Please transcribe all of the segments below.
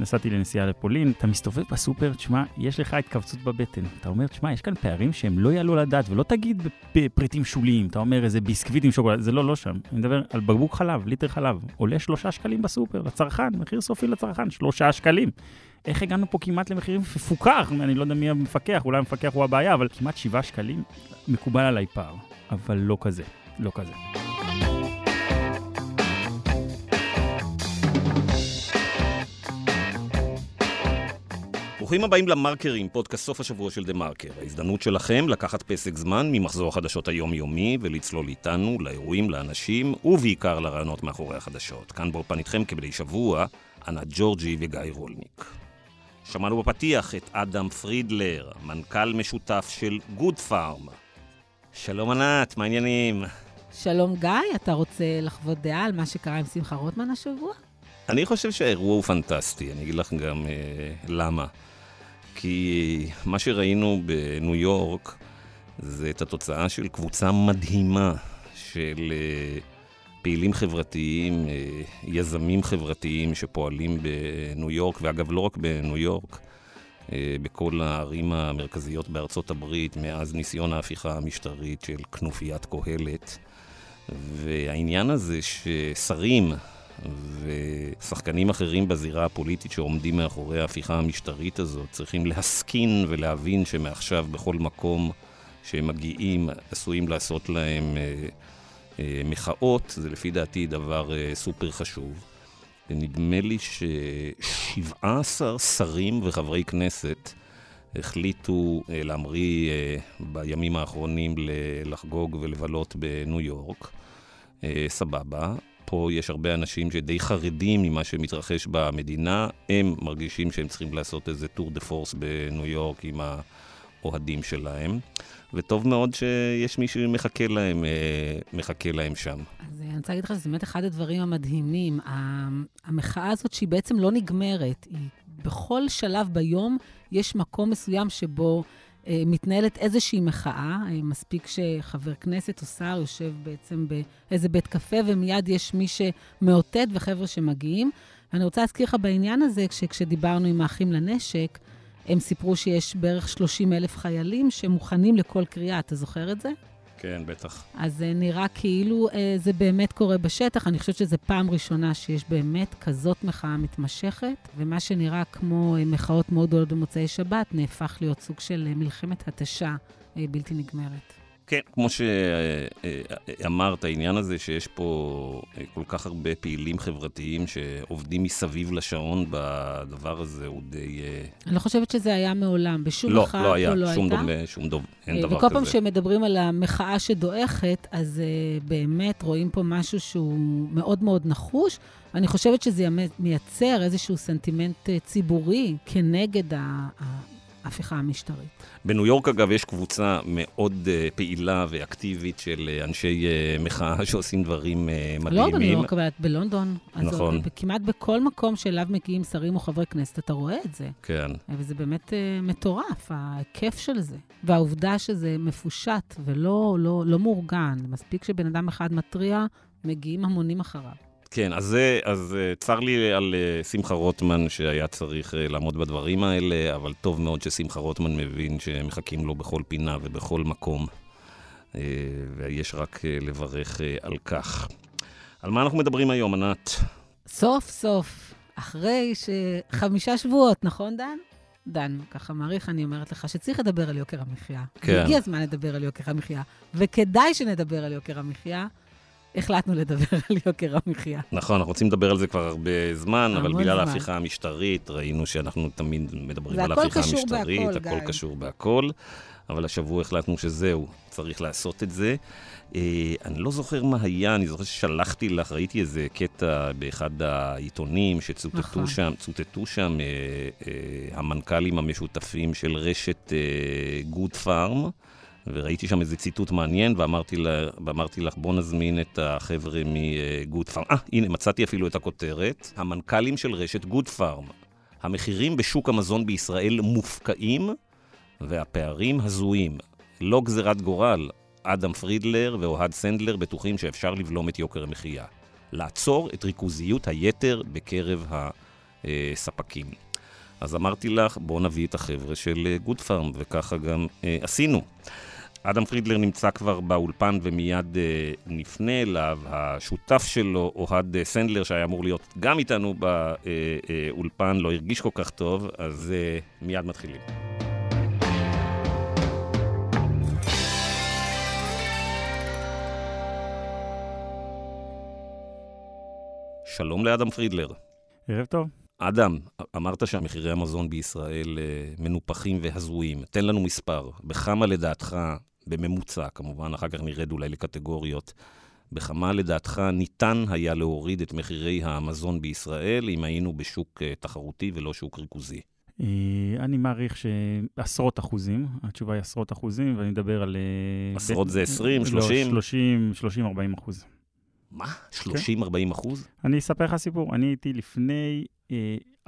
נסעתי לנסיעה לפולין, אתה מסתובב בסופר, תשמע, יש לך התכווצות בבטן. אתה אומר, תשמע, יש כאן פערים שהם לא יעלו לדעת, ולא תגיד בפריטים שוליים, אתה אומר איזה ביסקוויט עם שוקולד, זה לא, לא שם. אני מדבר על בקבוק חלב, ליטר חלב, עולה שלושה שקלים בסופר, לצרכן, מחיר סופי לצרכן, שלושה שקלים. איך הגענו פה כמעט למחירים מפוקח? אני לא יודע מי המפקח, אולי המפקח הוא הבעיה, אבל כמעט שבעה שקלים מקובל עליי פער, אבל לא כזה, לא כזה. ברוכים הבאים למרקרים, פודקאסט סוף השבוע של TheMarker. ההזדמנות שלכם לקחת פסק זמן ממחזור החדשות היומיומי ולצלול איתנו לאירועים, לאנשים ובעיקר לרעיונות מאחורי החדשות. כאן באולפן איתכם כמדי שבוע, ענת ג'ורג'י וגיא רולניק. שמענו בפתיח את אדם פרידלר, מנכ"ל משותף של Good Pharm. שלום ענת, מה העניינים? שלום גיא, אתה רוצה לחוות דעה על מה שקרה עם שמחה רוטמן השבוע? אני חושב שהאירוע הוא פנטסטי, אני אגיד לך גם אה, למה. כי מה שראינו בניו יורק זה את התוצאה של קבוצה מדהימה של אה, פעילים חברתיים, אה, יזמים חברתיים שפועלים בניו יורק, ואגב, לא רק בניו יורק, אה, בכל הערים המרכזיות בארצות הברית, מאז ניסיון ההפיכה המשטרית של כנופיית קהלת. והעניין הזה ששרים ושחקנים אחרים בזירה הפוליטית שעומדים מאחורי ההפיכה המשטרית הזאת צריכים להסכין ולהבין שמעכשיו בכל מקום שהם מגיעים עשויים לעשות להם אה, אה, מחאות, זה לפי דעתי דבר אה, סופר חשוב. ונדמה לי ש-17 שרים וחברי כנסת החליטו אה, להמריא אה, בימים האחרונים לחגוג ולבלות בניו יורק. אה, סבבה. פה יש הרבה אנשים שדי חרדים ממה שמתרחש במדינה, הם מרגישים שהם צריכים לעשות איזה טור דה פורס בניו יורק עם האוהדים שלהם, וטוב מאוד שיש מי שמחכה להם, אה, מחכה להם שם. אז אני רוצה להגיד לך שזה באמת אחד הדברים המדהימים. המחאה הזאת שהיא בעצם לא נגמרת, היא בכל שלב ביום יש מקום מסוים שבו... אה, מתנהלת איזושהי מחאה, אה, מספיק שחבר כנסת או שר יושב בעצם באיזה בית קפה ומיד יש מי שמאותת וחבר'ה שמגיעים. ואני רוצה להזכיר לך בעניין הזה, כשדיברנו עם האחים לנשק, הם סיפרו שיש בערך 30 אלף חיילים שמוכנים לכל קריאה. אתה זוכר את זה? כן, בטח. אז זה נראה כאילו אה, זה באמת קורה בשטח. אני חושבת שזו פעם ראשונה שיש באמת כזאת מחאה מתמשכת, ומה שנראה כמו אה, מחאות מאוד גדולות במוצאי שבת, נהפך להיות סוג של אה, מלחמת התשה בלתי נגמרת. כן, כמו שאמרת, העניין הזה שיש פה כל כך הרבה פעילים חברתיים שעובדים מסביב לשעון בדבר הזה הוא די... אה, אני לא חושבת שזה היה מעולם, בשום לא, מחאה לא היה, לא שום הייתה. דומה, שום דומה, אין דבר כזה. וכל פעם שמדברים על המחאה שדועכת, אז באמת רואים פה משהו שהוא מאוד מאוד נחוש. אני חושבת שזה מייצר איזשהו סנטימנט ציבורי כנגד ה... ההפיכה המשטרית. בניו יורק, אגב, יש קבוצה מאוד uh, פעילה ואקטיבית של uh, אנשי uh, מחאה שעושים דברים uh, מדהימים. לא בניו יורק, אבל בלונדון. נכון. אז כמעט בכל מקום שאליו מגיעים שרים או חברי כנסת, אתה רואה את זה. כן. וזה באמת uh, מטורף, ההיקף של זה. והעובדה שזה מפושט ולא לא, לא מאורגן. מספיק שבן אדם אחד מתריע, מגיעים המונים אחריו. כן, אז, אז אה, צר לי על אה, שמחה רוטמן שהיה צריך אה, לעמוד בדברים האלה, אבל טוב מאוד ששמחה רוטמן מבין שמחכים לו בכל פינה ובכל מקום, ויש רק לברך על כך. על מה אנחנו מדברים היום, ענת? סוף סוף, אחרי שחמישה שבועות, נכון, דן? דן, ככה מעריך, אני אומרת לך שצריך לדבר על יוקר המחיה. כן. והגיע הזמן לדבר על יוקר המחיה, וכדאי שנדבר על יוקר המחיה. החלטנו לדבר על יוקר המחיה. נכון, אנחנו רוצים לדבר על זה כבר הרבה זמן, אבל בגלל ההפיכה המשטרית, ראינו שאנחנו תמיד מדברים על ההפיכה המשטרית, בהכל, הכל קשור בהכל, אבל השבוע החלטנו שזהו, צריך לעשות את זה. אה, אני לא זוכר מה היה, אני זוכר ששלחתי לך, ראיתי איזה קטע באחד העיתונים שצוטטו נכון. שם, צוטטו שם אה, אה, המנכ"לים המשותפים של רשת גוד פארם. וראיתי שם איזה ציטוט מעניין, ואמרתי, לה, ואמרתי לך, בוא נזמין את החבר'ה מגוד פארם. אה, הנה, מצאתי אפילו את הכותרת. המנכ"לים של רשת גוד פארם. המחירים בשוק המזון בישראל מופקעים, והפערים הזויים. לא גזירת גורל, אדם פרידלר ואוהד סנדלר בטוחים שאפשר לבלום את יוקר המחיה. לעצור את ריכוזיות היתר בקרב אה, ספקים. אז אמרתי לך, בואו נביא את החבר'ה של גוד פארם, וככה גם אה, עשינו. אדם פרידלר נמצא כבר באולפן ומיד אה, נפנה אליו. השותף שלו, אוהד אה, סנדלר, שהיה אמור להיות גם איתנו באולפן, אה, לא הרגיש כל כך טוב, אז אה, מיד מתחילים. שלום לאדם פרידלר. ערב טוב. אדם, אמרת שהמחירי המזון בישראל אה, מנופחים והזויים. תן לנו מספר. בכמה לדעתך, בממוצע כמובן, אחר כך נרד אולי לקטגוריות, בכמה לדעתך ניתן היה להוריד את מחירי המזון בישראל אם היינו בשוק אה, תחרותי ולא שוק ריכוזי? אה, אני מעריך שעשרות אחוזים, התשובה היא עשרות אחוזים, ואני מדבר על... עשרות זה 20, 30? לא, 30, 30, 40 אחוז. מה? 30-40 אחוז? אני אספר לך סיפור. אני הייתי לפני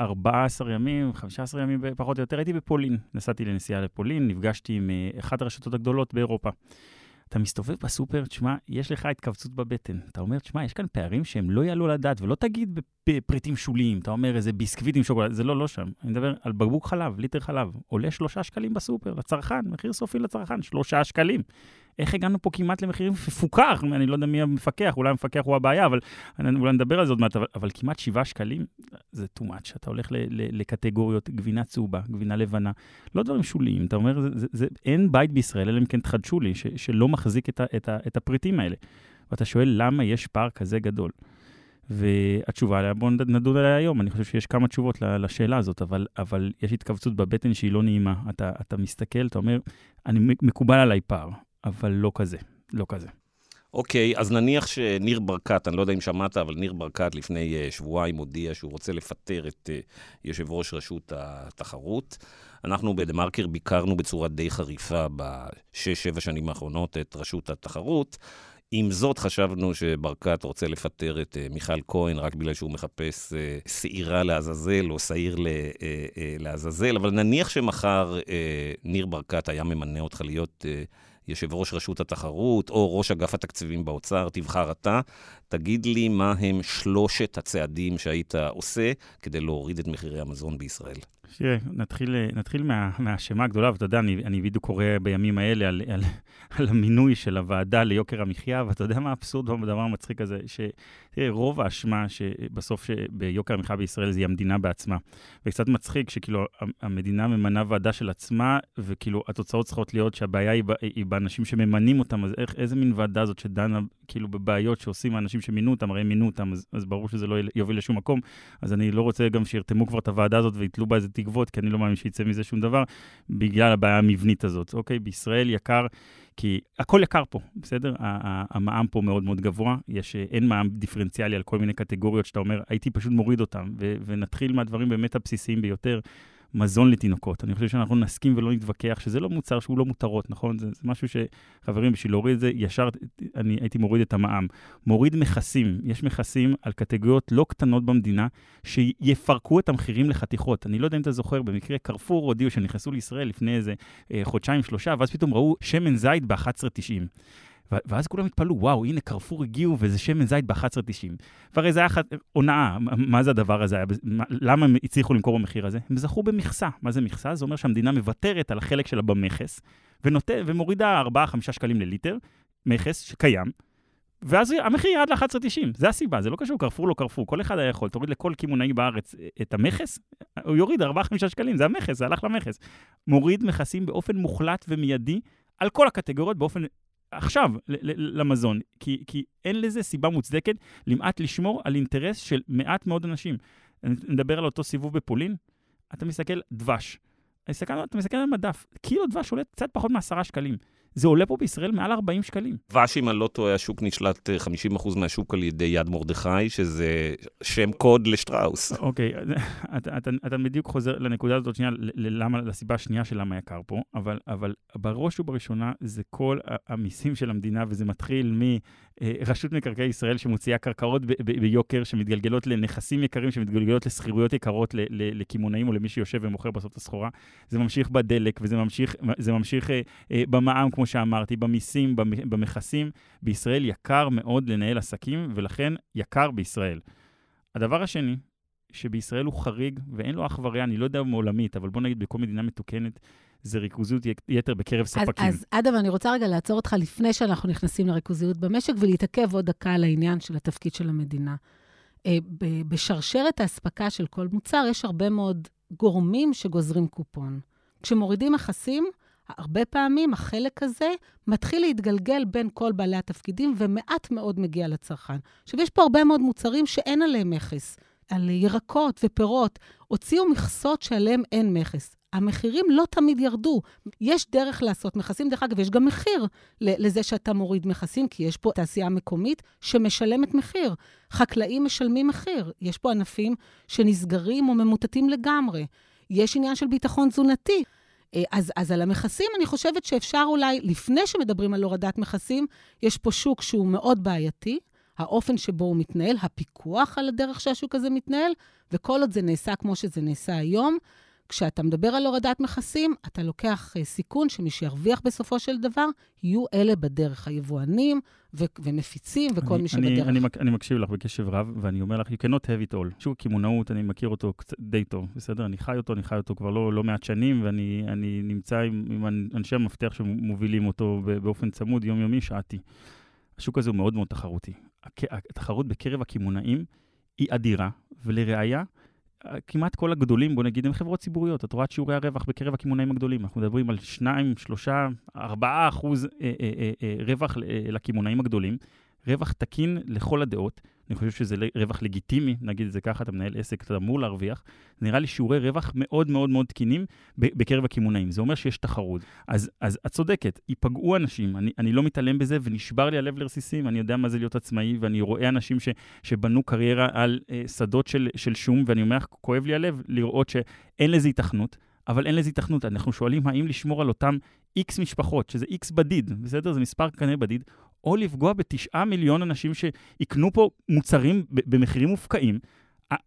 14 ימים, 15 ימים פחות או יותר, הייתי בפולין. נסעתי לנסיעה לפולין, נפגשתי עם אה, אחת הרשתות הגדולות באירופה. אתה מסתובב בסופר, תשמע, יש לך התכווצות בבטן. אתה אומר, תשמע, יש כאן פערים שהם לא יעלו לדעת, ולא תגיד בפריטים שוליים, אתה אומר איזה ביסקוויט עם שוקולד, זה לא, לא שם. אני מדבר על בקבוק חלב, ליטר חלב, עולה שלושה שקלים בסופר, לצרכן, מחיר סופי לצרכן, שלושה שקלים. איך הגענו פה כמעט למחירים מפוקח? אני לא יודע מי המפקח, אולי המפקח הוא הבעיה, אבל אולי נדבר על זה עוד מעט, אבל, אבל כמעט שבעה שקלים זה too much. אתה הולך ל, ל, לקטגוריות, גבינה צהובה, גבינה לבנה, לא דברים שוליים. אתה אומר, זה, זה, זה, אין בית בישראל, אלא אם כן תחדשו לי, ש, שלא מחזיק את, ה, את, ה, את הפריטים האלה. ואתה שואל, למה יש פער כזה גדול? והתשובה עליה, בואו נדון עליה היום. אני חושב שיש כמה תשובות לשאלה הזאת, אבל, אבל יש התכווצות בבטן שהיא לא נעימה. אתה, אתה מסתכל, אתה אומר, אני מקובל עליי פער. אבל לא כזה, לא כזה. אוקיי, okay, אז נניח שניר ברקת, אני לא יודע אם שמעת, אבל ניר ברקת לפני uh, שבועיים הודיע שהוא רוצה לפטר את uh, יושב ראש רשות התחרות. אנחנו בדה-מרקר ביקרנו בצורה די חריפה בשש-שבע שנים האחרונות את רשות התחרות. עם זאת, חשבנו שברקת רוצה לפטר את uh, מיכל כהן רק בגלל שהוא מחפש שעירה לעזאזל או שעיר לעזאזל, אבל נניח שמחר ניר ברקת היה ממנה אותך להיות... יושב ראש רשות התחרות, או ראש אגף התקציבים באוצר, תבחר אתה, תגיד לי מה הם שלושת הצעדים שהיית עושה כדי להוריד את מחירי המזון בישראל. תראה, נתחיל, נתחיל מה, מהאשמה הגדולה, ואתה יודע, אני, אני בדיוק קורא בימים האלה על, על, על המינוי של הוועדה ליוקר המחיה, ואתה יודע מה האבסורד בדבר המצחיק הזה? שתראה, רוב האשמה שבסוף ביוקר המחיה בישראל זה היא המדינה בעצמה. וקצת מצחיק שכאילו המדינה ממנה ועדה של עצמה, וכאילו התוצאות צריכות להיות שהבעיה היא, היא באנשים שממנים אותם, אז איך, איזה מין ועדה זאת שדנה כאילו בבעיות שעושים האנשים שמינו אותם, הרי מינו אותם, אז, אז ברור שזה לא יוביל לשום מקום. אז אני לא רוצה גם שירתמו כבר את הוועדה הזאת ויתלו בה איזה תקוות, כי אני לא מאמין שיצא מזה שום דבר, בגלל הבעיה המבנית הזאת. אוקיי, בישראל יקר, כי הכל יקר פה, בסדר? המע"מ פה מאוד מאוד גבוה, יש, אין מע"מ דיפרנציאלי על כל מיני קטגוריות שאתה אומר, הייתי פשוט מוריד אותם, ונתחיל מהדברים באמת הבסיסיים ביותר. מזון לתינוקות. אני חושב שאנחנו נסכים ולא נתווכח שזה לא מוצר שהוא לא מותרות, נכון? זה, זה משהו שחברים, בשביל להוריד את זה, ישר אני הייתי מוריד את המע"מ. מוריד מכסים, יש מכסים על קטגוריות לא קטנות במדינה, שיפרקו את המחירים לחתיכות. אני לא יודע אם אתה זוכר, במקרה קרפור הודיעו שנכנסו לישראל לפני איזה אה, חודשיים, שלושה, ואז פתאום ראו שמן זית ב-11.90. ואז כולם התפלאו, וואו, הנה קרפור הגיעו וזה שמן זית ב-11.90. והרי זה היה הונאה, מה זה הדבר הזה? למה הם הצליחו למכור במחיר הזה? הם זכו במכסה. מה זה מכסה? זה אומר שהמדינה מוותרת על החלק שלה במכס, ונות... ומורידה 4-5 שקלים לליטר, מכס שקיים, ואז המחיר ירד ל-11.90, זה הסיבה, זה לא קשור, קרפור לא קרפור, כל אחד היה יכול, תוריד לכל קמעונאי בארץ את המכס, הוא יוריד 4-5 שקלים, זה המכס, זה הלך למכס. מוריד מכסים באופן מוחלט ומיידי על כל הקטגוריות באופן עכשיו למזון, כי, כי אין לזה סיבה מוצדקת למעט לשמור על אינטרס של מעט מאוד אנשים. נדבר על אותו סיבוב בפולין, אתה מסתכל דבש. אתה מסתכל על מדף, קילו דבש עולה קצת פחות מעשרה שקלים. זה עולה פה בישראל מעל 40 שקלים. דבש, אם אני לא טועה, השוק נשלט 50% אה, מהשוק על ידי יד מרדכי, שזה שם קוד לשטראוס. אוקיי, אתה, אתה, אתה בדיוק חוזר לנקודה הזאת שנייה, ללמה, לסיבה השנייה של למה יקר פה, אבל, אבל בראש ובראשונה זה כל המיסים של המדינה, וזה מתחיל מרשות מקרקעי ישראל שמוציאה קרקעות ביוקר, שמתגלגלות לנכסים יקרים, שמתגלגלות לשכירויות יקרות לקמעונאים או למי שיושב ומוכר בסוף את הסחורה. זה ממשיך בדלק, וזה ממשיך, ממשיך אה, אה, במע"מ, כמו שאמרתי, במיסים, במכסים. בישראל יקר מאוד לנהל עסקים, ולכן יקר בישראל. הדבר השני, שבישראל הוא חריג ואין לו אח ורע, אני לא יודע מעולמית, אבל בוא נגיד בכל מדינה מתוקנת, זה ריכוזיות יתר בקרב ספקים. אז, אז אדם, אני רוצה רגע לעצור אותך לפני שאנחנו נכנסים לריכוזיות במשק, ולהתעכב עוד דקה על העניין של התפקיד של המדינה. אה, בשרשרת האספקה של כל מוצר יש הרבה מאוד גורמים שגוזרים קופון. כשמורידים מכסים, הרבה פעמים החלק הזה מתחיל להתגלגל בין כל בעלי התפקידים, ומעט מאוד מגיע לצרכן. עכשיו, יש פה הרבה מאוד מוצרים שאין עליהם מכס. על ירקות ופירות, הוציאו מכסות שעליהם אין מכס. המחירים לא תמיד ירדו. יש דרך לעשות מכסים. דרך אגב, יש גם מחיר לזה שאתה מוריד מכסים, כי יש פה תעשייה מקומית שמשלמת מחיר. חקלאים משלמים מחיר. יש פה ענפים שנסגרים או ממוטטים לגמרי. יש עניין של ביטחון תזונתי. אה, אז, אז על המכסים, אני חושבת שאפשר אולי, לפני שמדברים על הורדת מכסים, יש פה שוק שהוא מאוד בעייתי, האופן שבו הוא מתנהל, הפיקוח על הדרך שהשוק הזה מתנהל, וכל עוד זה נעשה כמו שזה נעשה היום, כשאתה מדבר על הורדת מכסים, אתה לוקח uh, סיכון שמי שירוויח בסופו של דבר, יהיו אלה בדרך, היבואנים ו- ומפיצים וכל אני, מי שבדרך. אני, אני, אני מקשיב לך בקשב רב, ואני אומר לך, you cannot have it all. שוק קמעונאות, אני מכיר אותו די טוב, בסדר? אני חי אותו, אני חי אותו כבר לא, לא מעט שנים, ואני נמצא עם, עם אנשי המפתח שמובילים אותו באופן צמוד, יומיומי, שעתי. השוק הזה הוא מאוד מאוד תחרותי. התחרות בקרב הקמעונאים היא אדירה, ולראיה, כמעט כל הגדולים, בוא נגיד, הם חברות ציבוריות. את רואה את שיעורי הרווח בקרב הקמעונאים הגדולים. אנחנו מדברים על 2, 3, 4 אחוז אה, אה, אה, רווח לקמעונאים הגדולים. רווח תקין לכל הדעות. אני חושב שזה רווח לגיטימי, נגיד את זה ככה, אתה מנהל עסק, אתה אמור להרוויח. נראה לי שיעורי רווח מאוד מאוד מאוד תקינים בקרב הקמעונאים. זה אומר שיש תחרות. אז, אז את צודקת, ייפגעו אנשים, אני, אני לא מתעלם בזה, ונשבר לי הלב לרסיסים, אני יודע מה זה להיות עצמאי, ואני רואה אנשים ש, שבנו קריירה על אה, שדות של, של שום, ואני אומר, כואב לי הלב לראות שאין לזה היתכנות. אבל אין לזה היתכנות. אנחנו שואלים האם לשמור על אותם איקס משפחות, שזה איקס בדיד, בסדר? זה מספר כנראה בדיד, או לפגוע בתשעה מיליון אנשים שיקנו פה מוצרים במחירים מופקעים.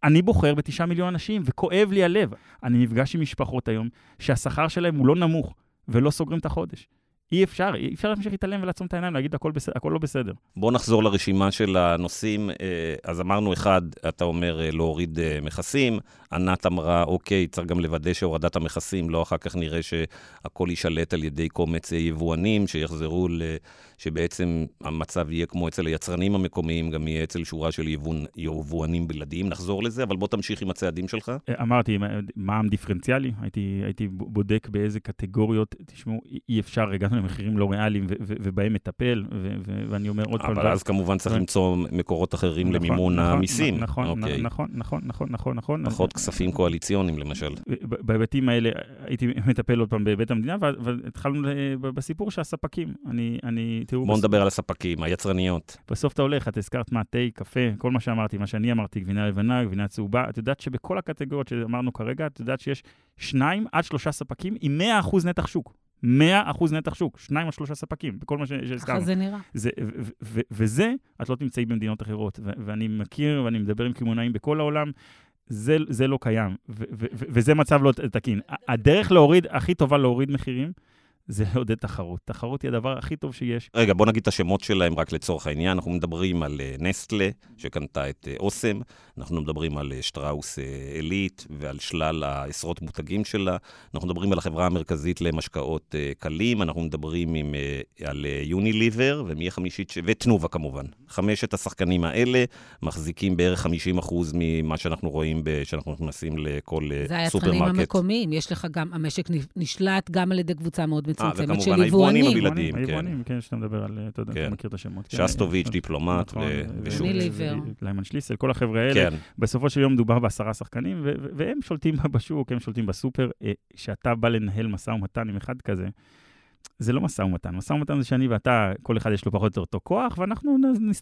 אני בוחר בתשעה מיליון אנשים, וכואב לי הלב. אני נפגש עם משפחות היום שהשכר שלהם הוא לא נמוך, ולא סוגרים את החודש. אי אפשר, אי אפשר להמשיך להתעלם ולעצום את העיניים, להגיד הכל, בסדר, הכל לא בסדר. בואו נחזור לרשימה של הנושאים. אה, אז אמרנו אחד, אתה אומר אה, להוריד אה, מכסים, ענת אמרה, אוקיי, צריך גם לוודא שהורדת המכסים, לא אחר כך נראה שהכל יישלט על ידי קומץ יבואנים, שיחזרו ל... שבעצם המצב יהיה כמו אצל היצרנים המקומיים, גם יהיה אצל שורה של יבואנים יבואנים בלעדיים. נחזור לזה, אבל בוא תמשיך עם הצעדים שלך. אמרתי, מע"מ דיפרנציאלי, הייתי, הייתי בודק באיזה קטגוריות, תשמעו, אי אפשר, הגענו למחירים לא ריאליים ובהם מטפל, ואני אומר עוד פעם... אבל אז כמובן צריך למצוא מקורות אחרים נכון, למימון נכון, המיסים. נכון, אוקיי. נכון, נכון, נכון, נכון, נכון. פחות כספים קואליציוניים, למשל. בהיבטים האלה הייתי מטפל עוד פעם בבית המדינה, והתחלנו בסיפור של הספקים. אני, אני, תראו... בואו נדבר על הספקים, היצרניות. בסוף אתה הולך, את הזכרת מה, תה, קפה, כל מה שאמרתי, מה שאני אמרתי, גבינה לבנה, גבינה צהובה. את יודעת שבכל הקטגוריות שאמרנו כרגע, את יודעת שיש שניים עד שלושה ספקים עם 100% נתח שוק. 100% נתח שוק, שניים או שלושה ספקים, בכל מה שהזכרנו. ככה זה נראה. זה, ו- ו- וזה, את לא תמצאי במדינות אחרות. ו- ואני מכיר ואני מדבר עם קמעונאים בכל העולם, זה, זה לא קיים, ו- ו- ו- וזה מצב לא תקין. הדרך להוריד, הכי טובה להוריד מחירים, זה לעודד תחרות. תחרות היא הדבר הכי טוב שיש. רגע, בוא נגיד את השמות שלהם רק לצורך העניין. אנחנו מדברים על אה, נסטלה, שקנתה את אה, אוסם, אנחנו מדברים על אה, שטראוס עילית ועל שלל העשרות מותגים שלה. אנחנו מדברים על החברה המרכזית למשקאות קלים, אנחנו מדברים עם, על יוניליבר, ומי החמישית, ש... ותנובה כמובן. חמשת השחקנים האלה מחזיקים בערך 50% ממה שאנחנו רואים כשאנחנו נכנסים לכל סופרמרקט. זה היצרנים המקומיים, יש לך גם, המשק נשלט גם על ידי קבוצה מאוד מצומצמת של יבואנים. היבואנים הבלעדיים, כן. היבואנים, כן, שאתה מדבר על, אתה יודע, אתה כן. מכיר את השמות. כן. שסטוביץ', דיפלומט נכון, ושוב. ליימן שליסל, כל החבר'ה האלה. בסופו של יום מדובר בעשרה שחקנים, והם שולטים בשוק, הם שולטים בסופר. כשאתה אה, בא לנהל משא ומתן עם אחד כזה, זה לא משא ומתן. משא ומתן זה שאני ואתה, כל אחד יש לו פחות או יותר אותו כוח, ואנחנו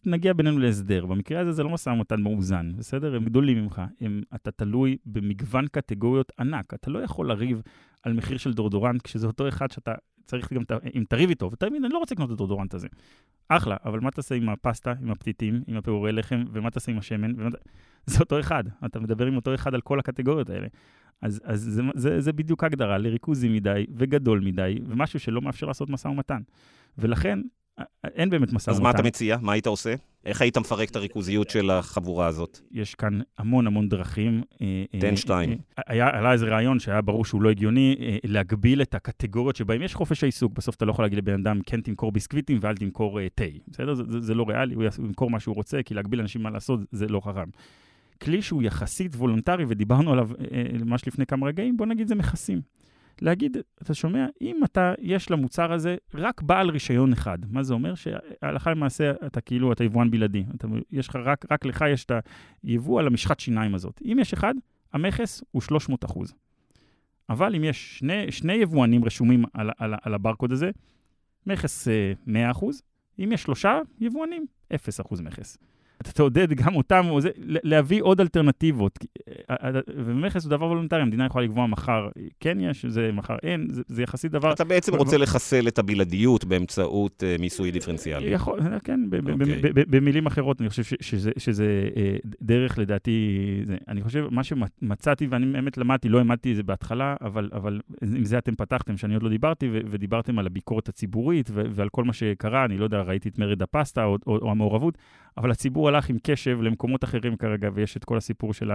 נגיע בינינו להסדר. במקרה הזה זה לא משא ומתן מאוזן, בסדר? הם גדולים ממך. הם, אתה תלוי במגוון קטגוריות ענק. אתה לא יכול לריב על מחיר של דורדורנט, כשזה אותו אחד שאתה צריך גם, אם תריב איתו, ותמיד, אני לא רוצה לקנות את הדורדורנט הזה. אחלה, אבל מה תעשה עם הפסטה, עם הפתיתים, עם הפירורי לחם, ומה תעשה עם השמן? ומה... זה אותו אחד. אתה מדבר עם אותו אחד על כל הקטגוריות האלה. אז, אז זה, זה, זה בדיוק ההגדרה לריכוזי מדי וגדול מדי, ומשהו שלא מאפשר לעשות משא ומתן. ולכן, אין באמת משא אז ומתן. מה אתה מציע? מה היית עושה? איך היית מפרק את הריכוזיות של החבורה הזאת? יש כאן המון המון דרכים. אה, תן אה, שתיים. אה, היה, עלה איזה רעיון שהיה ברור שהוא לא הגיוני, להגביל את הקטגוריות שבהן יש חופש העיסוק. בסוף אתה לא יכול להגיד לבן אדם, כן תמכור ביסקוויטים ואל תמכור תה. בסדר? זה, זה, זה לא ריאלי, הוא ימכור מה שהוא רוצה, כי להגביל אנשים מה לעשות זה לא חכם. כלי שהוא יחסית וולונטרי, ודיברנו עליו ממש לפני כמה רגעים, בוא נגיד זה מכסים. להגיד, אתה שומע, אם אתה, יש למוצר הזה רק בעל רישיון אחד, מה זה אומר? שהלכה למעשה אתה כאילו, אתה יבואן בלעדי. אתה, יש לך, רק, רק לך יש את היבוא על המשחת שיניים הזאת. אם יש אחד, המכס הוא 300 אחוז. אבל אם יש שני, שני יבואנים רשומים על, על, על הברקוד הזה, מכס אה, 100 אחוז. אם יש שלושה יבואנים, 0 אחוז מכס. אתה תעודד גם אותם, להביא עוד אלטרנטיבות. אה, אה, ומכס הוא דבר וולונטרי, המדינה יכולה לקבוע מחר כן יש, זה מחר אין, זה, זה יחסית דבר... אתה בעצם רוצה לחסל את הבלעדיות באמצעות אה, מיסוי דיפרנציאלי. יכול, כן, ב- אוקיי. במילים אחרות, אני חושב שזה, שזה דרך, לדעתי, זה, אני חושב, מה שמצאתי, ואני באמת למדתי, לא העמדתי את זה בהתחלה, אבל, אבל עם זה אתם פתחתם, שאני עוד לא דיברתי, ודיברתם על הביקורת הציבורית ועל כל מה שקרה, אני לא יודע, ראיתי את מרד הפסטה או, או, או המעורבות, אבל הציבור הלך עם קשב למקומות אחרים כרגע, ויש את כל הסיפור של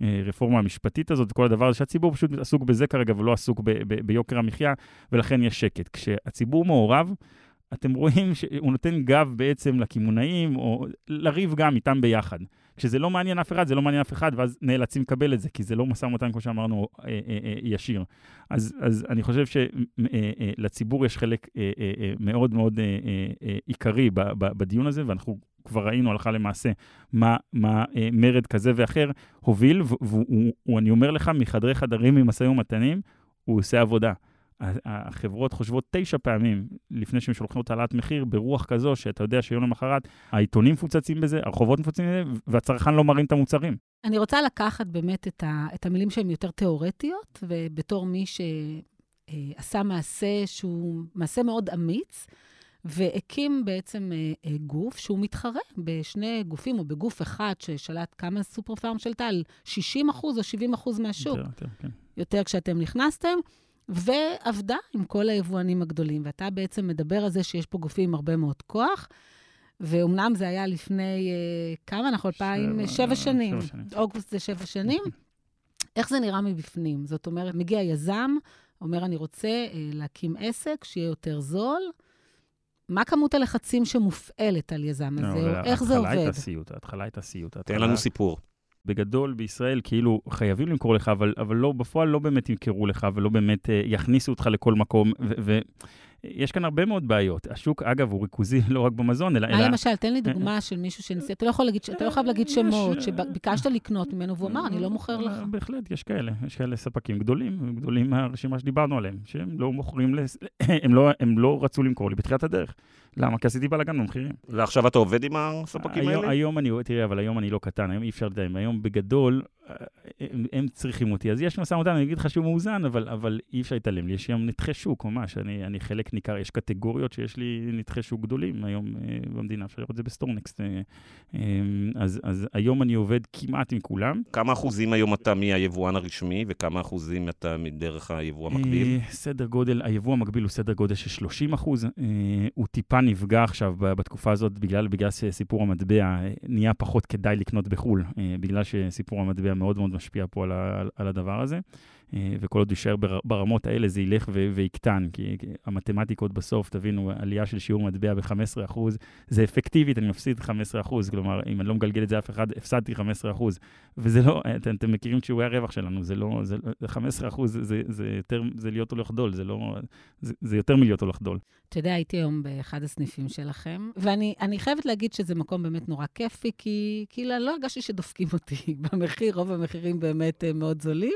הרפורמה המשפטית הזאת, כל הדבר הזה, שהציבור פשוט עסוק בזה כרגע ולא עסוק ב- ב- ביוקר המחיה, ולכן יש שקט. כשהציבור מעורב, אתם רואים שהוא נותן גב בעצם לקמעונאים, או לריב גם איתם ביחד. כשזה לא מעניין אף אחד, זה לא מעניין אף אחד, ואז נאלצים לקבל את זה, כי זה לא משא ומתן, כמו שאמרנו, אה, אה, אה, ישיר. אז, אז אני חושב שלציבור יש חלק אה, אה, אה, מאוד מאוד אה, אה, אה, עיקרי בדיון הזה, ואנחנו כבר ראינו הלכה למעשה מה, מה אה, מרד כזה ואחר הוביל, והוא, אני אומר לך, מחדרי חדרים ממשאים ומתנים, הוא עושה עבודה. החברות חושבות תשע פעמים לפני שהן שולחים אותה העלאת מחיר ברוח כזו, שאתה יודע שיום למחרת העיתונים מפוצצים בזה, הרחובות מפוצצים בזה, והצרכן לא מרים את המוצרים. אני רוצה לקחת באמת את, ה, את המילים שהן יותר תיאורטיות, ובתור מי שעשה מעשה שהוא מעשה מאוד אמיץ, והקים בעצם אה, גוף שהוא מתחרה בשני גופים, או בגוף אחד ששלט כמה סופר פארם שלטה, על 60 אחוז או 70 אחוז מהשוק. יותר, יותר, כן. יותר כשאתם נכנסתם. ועבדה עם כל היבואנים הגדולים. ואתה בעצם מדבר על זה שיש פה גופים עם הרבה מאוד כוח, ואומנם זה היה לפני, אה, כמה אנחנו? אלפיים? שבע שנים. שבע שנים. אוגוסט זה שבע שנים. איך זה נראה מבפנים? זאת אומרת, מגיע יזם, אומר, אני רוצה אה, להקים עסק, שיהיה יותר זול. מה כמות הלחצים שמופעלת על יזם הזה, או איך זה עובד? ההתחלה הייתה סיוט, ההתחלה הייתה סיוט. תן לנו סיפור. בגדול בישראל כאילו חייבים למכור לך, אבל, אבל לא, בפועל לא באמת ימכרו לך ולא באמת אה, יכניסו אותך לכל מקום. ויש כאן הרבה מאוד בעיות. השוק, אגב, הוא ריכוזי לא רק במזון, אלא... מה למשל? תן לי דוגמה של מישהו שניסה, אתה לא יכול להגיד, אתה לא חייב להגיד שמות, שביקשת לקנות ממנו והוא אמר, אני לא מוכר לך. בהחלט, יש כאלה. יש כאלה ספקים גדולים, גדולים מהרשימה שדיברנו עליהם, שהם לא מוכרים, הם לא, הם לא רצו למכור לי בתחילת הדרך. למה? כי עשיתי בלאגן במחירים. ועכשיו אתה עובד עם הספקים האלה? היום אני, תראה, אבל היום אני לא קטן, היום אי אפשר לדעת, היום בגדול, הם, הם צריכים אותי. אז יש משא ומתן, אני אגיד לך שהוא מאוזן, אבל, אבל אי אפשר להתעלם לי. יש היום נתחי שוק ממש, אני, אני חלק ניכר, יש קטגוריות שיש לי נתחי שוק גדולים היום אה, במדינה, אפשר לראות את זה בסטורנקסט. אה, אה, אז, אז היום אני עובד כמעט עם כולם. כמה אחוזים היום אתה מהיבואן הרשמי, וכמה אחוזים אתה מדרך היבוא המקביל? אה, סדר גודל, היבוא המקביל הוא סדר גודל של 30 אחוז. אה, הוא טיפה נפגע עכשיו בתקופה הזאת, בגלל, בגלל שסיפור המטבע נהיה פחות כדאי לקנות בחו"ל, אה, בגלל שסיפור המטבע מאוד מאוד משפיע פה על, על הדבר הזה, וכל עוד יישאר ברמות האלה זה ילך ויקטן, כי המתמטיקות בסוף, תבינו, עלייה של שיעור מטבע ב-15%, זה אפקטיבית, אני מפסיד 15%, כלומר, אם אני לא מגלגל את זה אף אחד, הפסדתי 15%, וזה לא, אתם, אתם מכירים שיעורי הרווח שלנו, זה לא, זה, 15% זה, זה, זה יותר, זה להיות הולך דול, זה לא, זה, זה יותר מלהיות הולך דול. אתה יודע, הייתי היום באחד הסניפים שלכם, ואני חייבת להגיד שזה מקום באמת נורא כיפי, כי כאילו לא הרגשתי שדופקים אותי במחיר, רוב המחירים באמת מאוד זולים.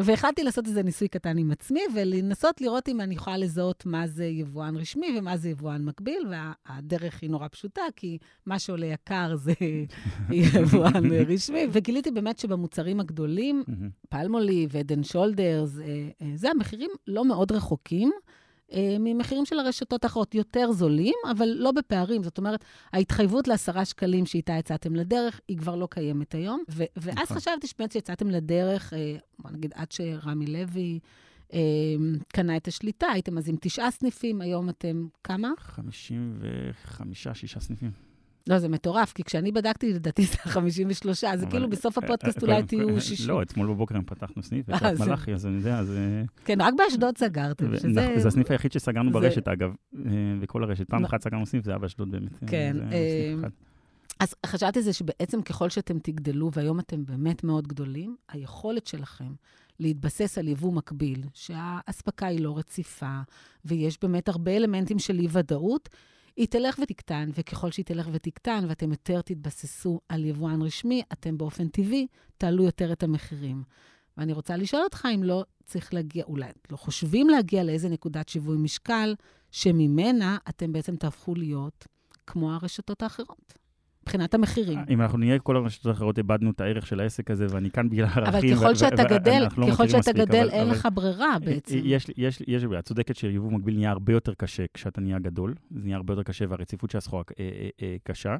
והחלטתי לעשות איזה ניסוי קטן עם עצמי, ולנסות לראות אם אני יכולה לזהות מה זה יבואן רשמי ומה זה יבואן מקביל, והדרך היא נורא פשוטה, כי מה שעולה יקר זה יבואן רשמי. וגיליתי באמת שבמוצרים הגדולים, פלמולי ודן שולדרס, זה המחירים לא מאוד רחוקים. ממחירים של הרשתות האחרות, יותר זולים, אבל לא בפערים. זאת אומרת, ההתחייבות לעשרה שקלים שאיתה יצאתם לדרך, היא כבר לא קיימת היום. ו- ואז חשבתי שבאמת שיצאתם לדרך, בוא נגיד, עד שרמי לוי אה, קנה את השליטה, הייתם אז עם תשעה סניפים, היום אתם כמה? 55, שישה סניפים. לא, זה מטורף, כי כשאני בדקתי, לדעתי זה 53, אז זה כאילו בסוף הפודקאסט אולי תהיו 60. לא, אתמול בבוקר פתחנו סניף, בקריית מלאכי, אז אני יודע, אז... כן, רק באשדוד סגרתם, שזה... זה הסניף היחיד שסגרנו ברשת, אגב, בכל הרשת. פעם אחת סגרנו סניף, זה היה באשדוד באמת. כן. אז חשבתי זה שבעצם ככל שאתם תגדלו, והיום אתם באמת מאוד גדולים, היכולת שלכם להתבסס על יבוא מקביל, שהאספקה היא לא רציפה, ויש באמת הרבה אלמנטים של אי-ודאות, היא תלך ותקטן, וככל שהיא תלך ותקטן ואתם יותר תתבססו על יבואן רשמי, אתם באופן טבעי תעלו יותר את המחירים. ואני רוצה לשאול אותך אם לא צריך להגיע, אולי לא חושבים להגיע לאיזה נקודת שיווי משקל, שממנה אתם בעצם תהפכו להיות כמו הרשתות האחרות. מבחינת המחירים. אם אנחנו נהיה כל הרשתות האחרות, איבדנו את הערך של העסק הזה, ואני כאן בגלל הערכים. אבל ככל שאתה גדל, לא ככל שאתה גדל, אין לך ברירה בעצם. יש, יש, יש, את צודקת שיבוא מקביל נהיה הרבה יותר קשה כשאתה נהיה גדול, זה נהיה הרבה יותר קשה והרציפות של הסחורה אה, אה, אה, קשה.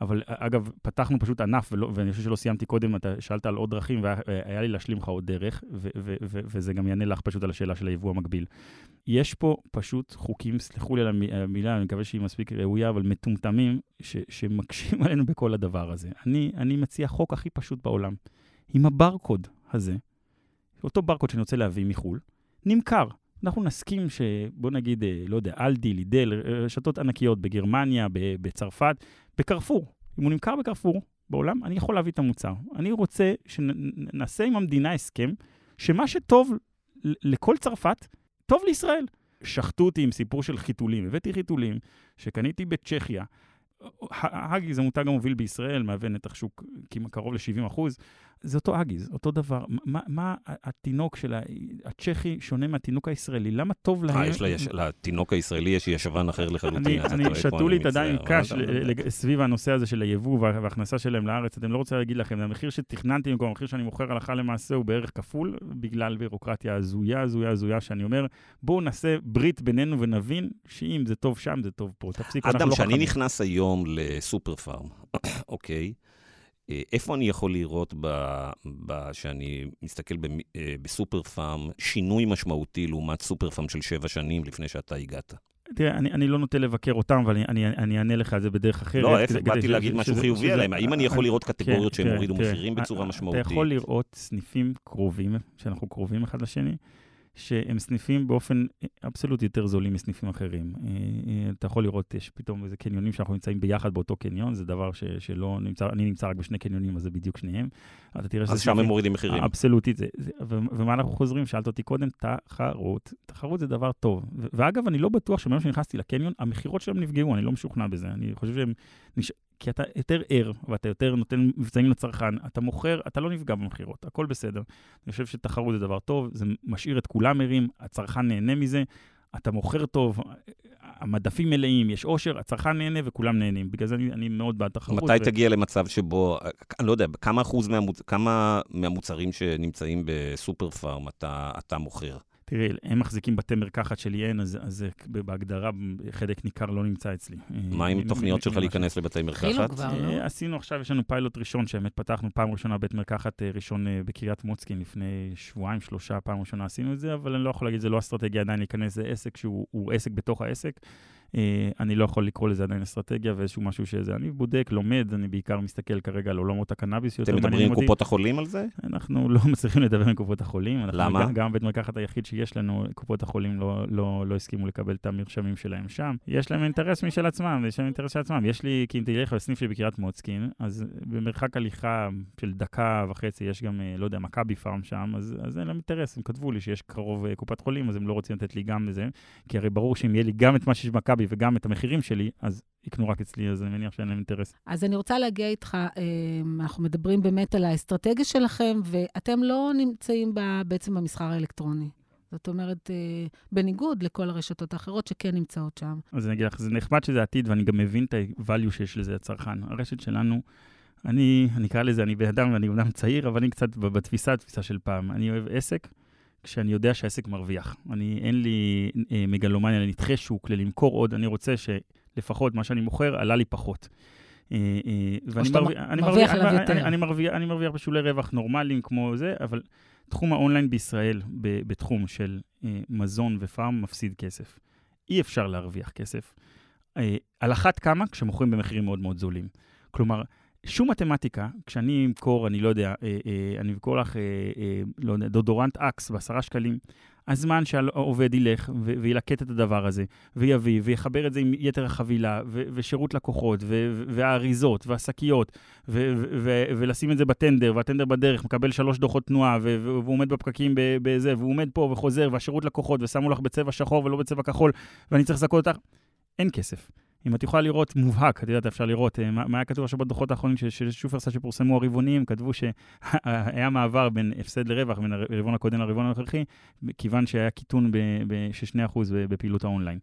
אבל אגב, פתחנו פשוט ענף, ולא, ואני חושב שלא סיימתי קודם, אתה שאלת על עוד דרכים, והיה לי להשלים לך עוד דרך, ו, ו, ו, וזה גם יענה לך פשוט על השאלה של היבוא המקביל. יש פה פשוט חוקים, סלחו לי על המילה, אני מקווה שהיא מספיק ראויה, אבל מטומטמים, ש, שמקשים עלינו בכל הדבר הזה. אני, אני מציע חוק הכי פשוט בעולם. עם הברקוד הזה, אותו ברקוד שאני רוצה להביא מחו"ל, נמכר. אנחנו נסכים שבוא נגיד, אה, לא יודע, אלדי, לידל, רשתות ענקיות בגרמניה, בצרפת, בקרפור. אם הוא נמכר בקרפור בעולם, אני יכול להביא את המוצר. אני רוצה שנעשה עם המדינה הסכם, שמה שטוב לכל צרפת, טוב לישראל. שחטו אותי עם סיפור של חיתולים. הבאתי חיתולים שקניתי בצ'כיה. האגי זה מותג המוביל בישראל, מהווה נתח שוק קרוב ל-70 אחוז. זה אותו אגיז, אותו דבר. מה, מה התינוק של הצ'כי שונה מהתינוק הישראלי? למה טוב להם... אה, יש יש, לתינוק הישראלי יש ישבן אחר לחלוטין. אני, אני שתו לי את הידיים קש סביב הנושא הזה של היבוא וההכנסה שלהם לארץ. אתם לא רוצה להגיד לכם, המחיר שתכננתי במקום המחיר שאני מוכר הלכה למעשה הוא בערך כפול, בגלל בירוקרטיה הזויה, הזויה, הזויה, שאני אומר, בואו נעשה ברית בינינו ונבין שאם זה טוב שם, זה טוב פה. תפסיקו, אנחנו לא חכמים. אדם, כשאני נכנס היום לסופר פארם, אוקיי? אה, איפה אני יכול לראות, כשאני מסתכל אה, בסופר פארם, שינוי משמעותי לעומת סופר פארם של שבע שנים לפני שאתה הגעת? תראה, אני, אני לא נוטה לבקר אותם, אבל אני, אני אענה לך על זה בדרך אחרת. לא, ההפך, באתי להגיד משהו חיובי עליהם. האם אני יכול לראות קטגוריות שהם הורידו מחירים בצורה משמעותית? אתה יכול לראות סניפים קרובים, שאנחנו קרובים אחד לשני. שהם סניפים באופן אבסולוטי יותר זולים מסניפים אחרים. אה, אה, אתה יכול לראות, יש פתאום איזה קניונים שאנחנו נמצאים ביחד באותו קניון, זה דבר ש, שלא נמצא, אני נמצא רק בשני קניונים, אז זה בדיוק שניהם. אתה תראה אז שם הם מורידים מחירים. אבסולוטית. זה, זה, ומה אנחנו חוזרים? שאלת אותי קודם, תחרות. תחרות זה דבר טוב. ואגב, אני לא בטוח שמיום שנכנסתי לקניון, המכירות שלהם נפגעו, אני לא משוכנע בזה. אני חושב שהם... נש... כי אתה יותר ער, ואתה יותר נותן מבצעים לצרכן, אתה מוכר, אתה לא נפגע במכירות, הכל בסדר. אני חושב שתחרות זה דבר טוב, זה משאיר את כולם ערים, הצרכן נהנה מזה, אתה מוכר טוב, המדפים מלאים, יש עושר, הצרכן נהנה וכולם נהנים. בגלל זה אני, אני מאוד בעד תחרות. מתי ו... תגיע למצב שבו, אני לא יודע, כמה אחוז מהמוצ... כמה מהמוצרים שנמצאים בסופר פארם אתה, אתה מוכר? תראי, הם מחזיקים בתי מרקחת שלי אין, אז, אז בהגדרה חלק ניכר לא נמצא אצלי. מה עם תוכניות שלך להיכנס לבתי מרקחת? התחילו כבר, לא? אה, עשינו עכשיו, יש לנו פיילוט ראשון, שבאמת פתחנו פעם ראשונה בית מרקחת אה, ראשון אה, בקריית מוצקין לפני שבועיים, שלושה, פעם ראשונה עשינו את זה, אבל אני לא יכול להגיד, זה לא אסטרטגיה עדיין להיכנס, זה עסק שהוא עסק בתוך העסק. אה, אני לא יכול לקרוא לזה עדיין אסטרטגיה ואיזשהו משהו שזה, אני בודק, לומד, אני בעיקר מסתכל כרגע על עולמות הקנאביס. אתם מדברים עם קופות החולים על זה? אנחנו לא מצליחים לדבר עם קופות החולים. למה? גם, גם בית מרקחת היחיד שיש לנו, קופות החולים לא, לא, לא הסכימו לקבל את המרשמים שלהם שם. יש להם אינטרס משל עצמם, יש להם אינטרס של עצמם. יש לי, כי אם תלך לסניף שלי בקריית מוצקין, אז במרחק הליכה של דקה וחצי יש גם, אה, לא יודע, מכבי פארם שם, אז, אז אין להם אינטרס, הם כתבו לי שיש קרוב אה, קופת חולים, אז הם לא רוצים לתת לי גם לזה, כי הרי ברור שאם יהיה לי גם את מה שיש במכבי וגם את המחירים שלי, אז יקנו רק אצלי, אז אני מניח שאין להם אינטרס. אז אני רוצה להגיע איתך, אה, אנחנו מדברים באמת על האסטרטגיה שלכם, ואתם לא נמצאים בעצם במסחר האלקטרוני. זאת אומרת, אה, בניגוד לכל הרשתות האחרות שכן נמצאות שם. אז אני אגיד לך, זה נחמד שזה עתיד, ואני גם מבין את ה-value שיש לזה לצרכן. הרשת שלנו, אני, אני אקרא לזה, אני בן אדם ואני אומנם צעיר, אבל אני קצת בתפיסה, התפיסה של פעם. אני אוהב עסק, כשאני יודע שהעסק מרוויח. אני, אין לי אה, מגלומניה לנתחי שוק, ללמכור עוד, אני רוצה שלפחות מה שאני מוכר עלה לי פחות. ואני. אני מרוויח בשולי רווח נורמליים כמו זה, אבל תחום האונליין בישראל, בתחום של מזון ופארם, מפסיד כסף. אי אפשר להרוויח כסף. על אחת כמה כשמוכרים במחירים מאוד מאוד זולים. כלומר, שום מתמטיקה, כשאני אמכור, אני לא יודע, אה, אה, אני אמכור לך, אה, אה, לא יודע, דודורנט אקס בעשרה שקלים, הזמן שהעובד ילך וילקט את הדבר הזה, ויביא, ויחבר את זה עם יתר החבילה, ושירות לקוחות, והאריזות, והשקיות, ולשים את זה בטנדר, והטנדר בדרך, מקבל שלוש דוחות תנועה, והוא עומד בפקקים בזה, והוא עומד פה וחוזר, והשירות לקוחות, ושמו לך בצבע שחור ולא בצבע כחול, ואני צריך לזכות אותך, אין כסף. אם את יכולה לראות מובהק, את יודעת, אפשר לראות, אה, מה, מה היה כתוב עכשיו בדוחות האחרונים של שופרסל שפורסמו הרבעוניים, כתבו שהיה מעבר בין הפסד לרווח, בין הרבעון הקודם לרבעון הנוכחי, כיוון שהיה קיטון של 2% בפעילות האונליין.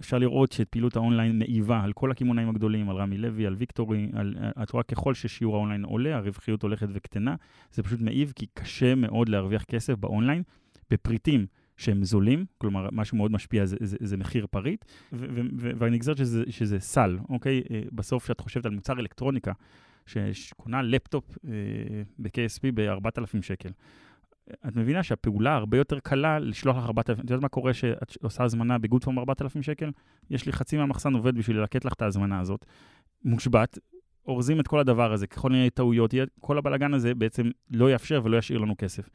אפשר לראות שאת פעילות האונליין מעיבה על כל הקמעונאים הגדולים, על רמי לוי, על ויקטורי, על, את רואה ככל ששיעור האונליין עולה, הרווחיות הולכת וקטנה, זה פשוט מעיב כי קשה מאוד להרוויח כסף באונליין. בפריטים שהם זולים, כלומר, משהו מאוד משפיע זה, זה, זה מחיר פריט, והנגזרת שזה, שזה סל, אוקיי? אה, בסוף, כשאת חושבת על מוצר אלקטרוניקה, שקונה לפטופ אה, ב-KSP ב-4,000 שקל, את מבינה שהפעולה הרבה יותר קלה לשלוח לך 4,000, את יודעת מה קורה שאת עושה הזמנה בגוד פורם 4,000 שקל? יש לי חצי מהמחסן עובד בשביל ללקט לך את ההזמנה הזאת, מושבת, אורזים את כל הדבר הזה, ככל מיני טעויות, כל הבלאגן הזה בעצם לא יאפשר ולא ישאיר לנו כסף.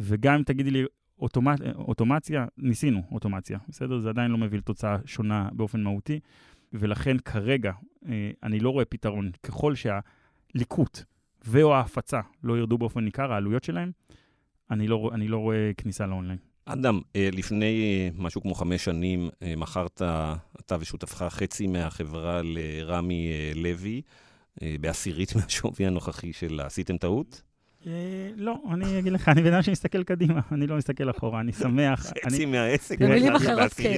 וגם אם תגידי לי, אוטומט, אוטומציה, ניסינו אוטומציה, בסדר? זה עדיין לא מביא לתוצאה שונה באופן מהותי, ולכן כרגע אה, אני לא רואה פתרון. ככל שהליקוט ו/או ההפצה לא ירדו באופן ניכר, העלויות שלהם, אני לא, אני לא רואה כניסה לאונליין. אדם, אה, לפני אה, משהו כמו חמש שנים מכרת, אתה ושותפך, חצי מהחברה לרמי לוי, בעשירית מהשווי הנוכחי שלה. עשיתם טעות? אה, לא, אני אגיד לך, אני בן אדם שמסתכל קדימה, אני לא מסתכל אחורה, אני שמח. חצי מהעסק. במילים אחרות כן,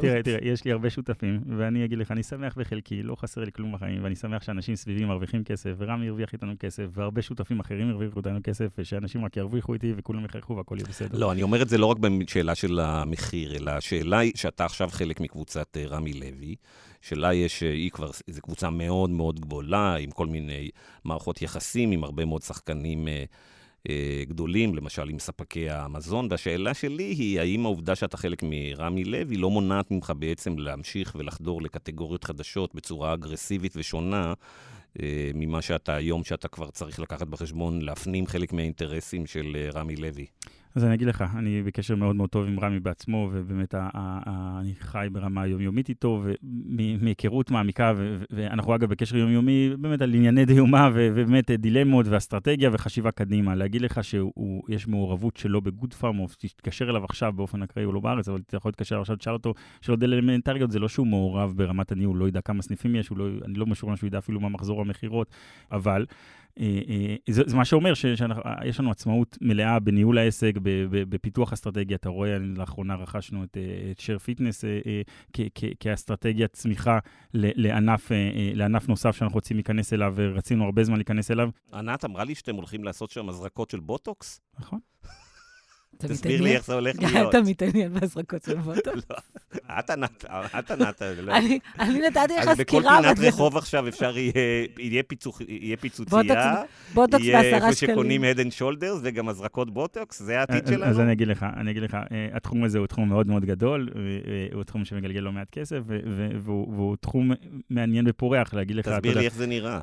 תראה, תראה, יש לי הרבה שותפים, ואני אגיד לך, אני שמח בחלקי, לא חסר לי כלום בחיים, ואני שמח שאנשים סביבי מרוויחים כסף, ורמי הרוויח איתנו כסף, והרבה שותפים אחרים הרוויחו איתנו כסף, ושאנשים רק ירוויחו איתי וכולם יחייכו והכל יהיה בסדר. לא, אני אומר את זה לא רק בשאלה של המחיר, אלא השאלה היא שאתה עכשיו חלק מקבוצת אה, רמי לוי. שלה יש, אה, היא כבר, זו קבוצה מאוד מאוד גדולה, עם כל מיני מערכות יחסים, עם הרבה מאוד שחקנים אה, אה, גדולים, למשל עם ספקי המזון. והשאלה שלי היא, האם העובדה שאתה חלק מרמי לוי לא מונעת ממך בעצם להמשיך ולחדור לקטגוריות חדשות בצורה אגרסיבית ושונה? ממה שאתה היום, שאתה כבר צריך לקחת בחשבון, להפנים חלק מהאינטרסים של רמי לוי. אז אני אגיד לך, אני בקשר מאוד מאוד טוב עם רמי בעצמו, ובאמת אני חי ברמה היומיומית איתו, ומהיכרות מעמיקה, ואנחנו אגב בקשר יומיומי באמת על ענייני דיומה, ובאמת דילמות ואסטרטגיה וחשיבה קדימה. להגיד לך שיש מעורבות שלו בגוד פארם, או תתקשר אליו עכשיו באופן אקראי, הוא לא בארץ, אבל אתה יכול להתקשר עכשיו, תשאל אותו שאלות אלמנטריות, זה לא שהוא מעורב ברמת הניהול, לא ידע כמה סניפים יש, לא, אני לא משוכנע שהוא ידע אפילו מה מחזור המכירות, אבל זה, זה מה שאומר שיש לנו עצמאות מלאה בניהול העסק, בפיתוח אסטרטגיה. אתה רואה, לאחרונה רכשנו את, אה, את share fitness כאסטרטגיית צמיחה לענף, לענף נוסף שאנחנו רוצים להיכנס אליו, ורצינו הרבה זמן להיכנס אליו. ענת אמרה לי שאתם הולכים לעשות שם הזרקות של בוטוקס? נכון. תסביר לי איך זה הולך להיות. אתה מתעניין בהזרקות של בוטוקס? לא, את ענת, את ענת. לא. אני נתתי לך סקירה. אז בכל פינת רחוב עכשיו אפשר יהיה פיצוצייה, בוטוקס בעשרה שקלים. יהיה איפה שקונים head and shoulders וגם הזרקות בוטוקס, זה העתיד שלנו. אז אני אגיד לך, אני אגיד לך, אה, התחום הזה הוא תחום מאוד מאוד גדול, אה, אה, הוא תחום שמגלגל לא מעט כסף, והוא תחום מעניין ופורח, להגיד לך, תסביר לי איך זה נראה.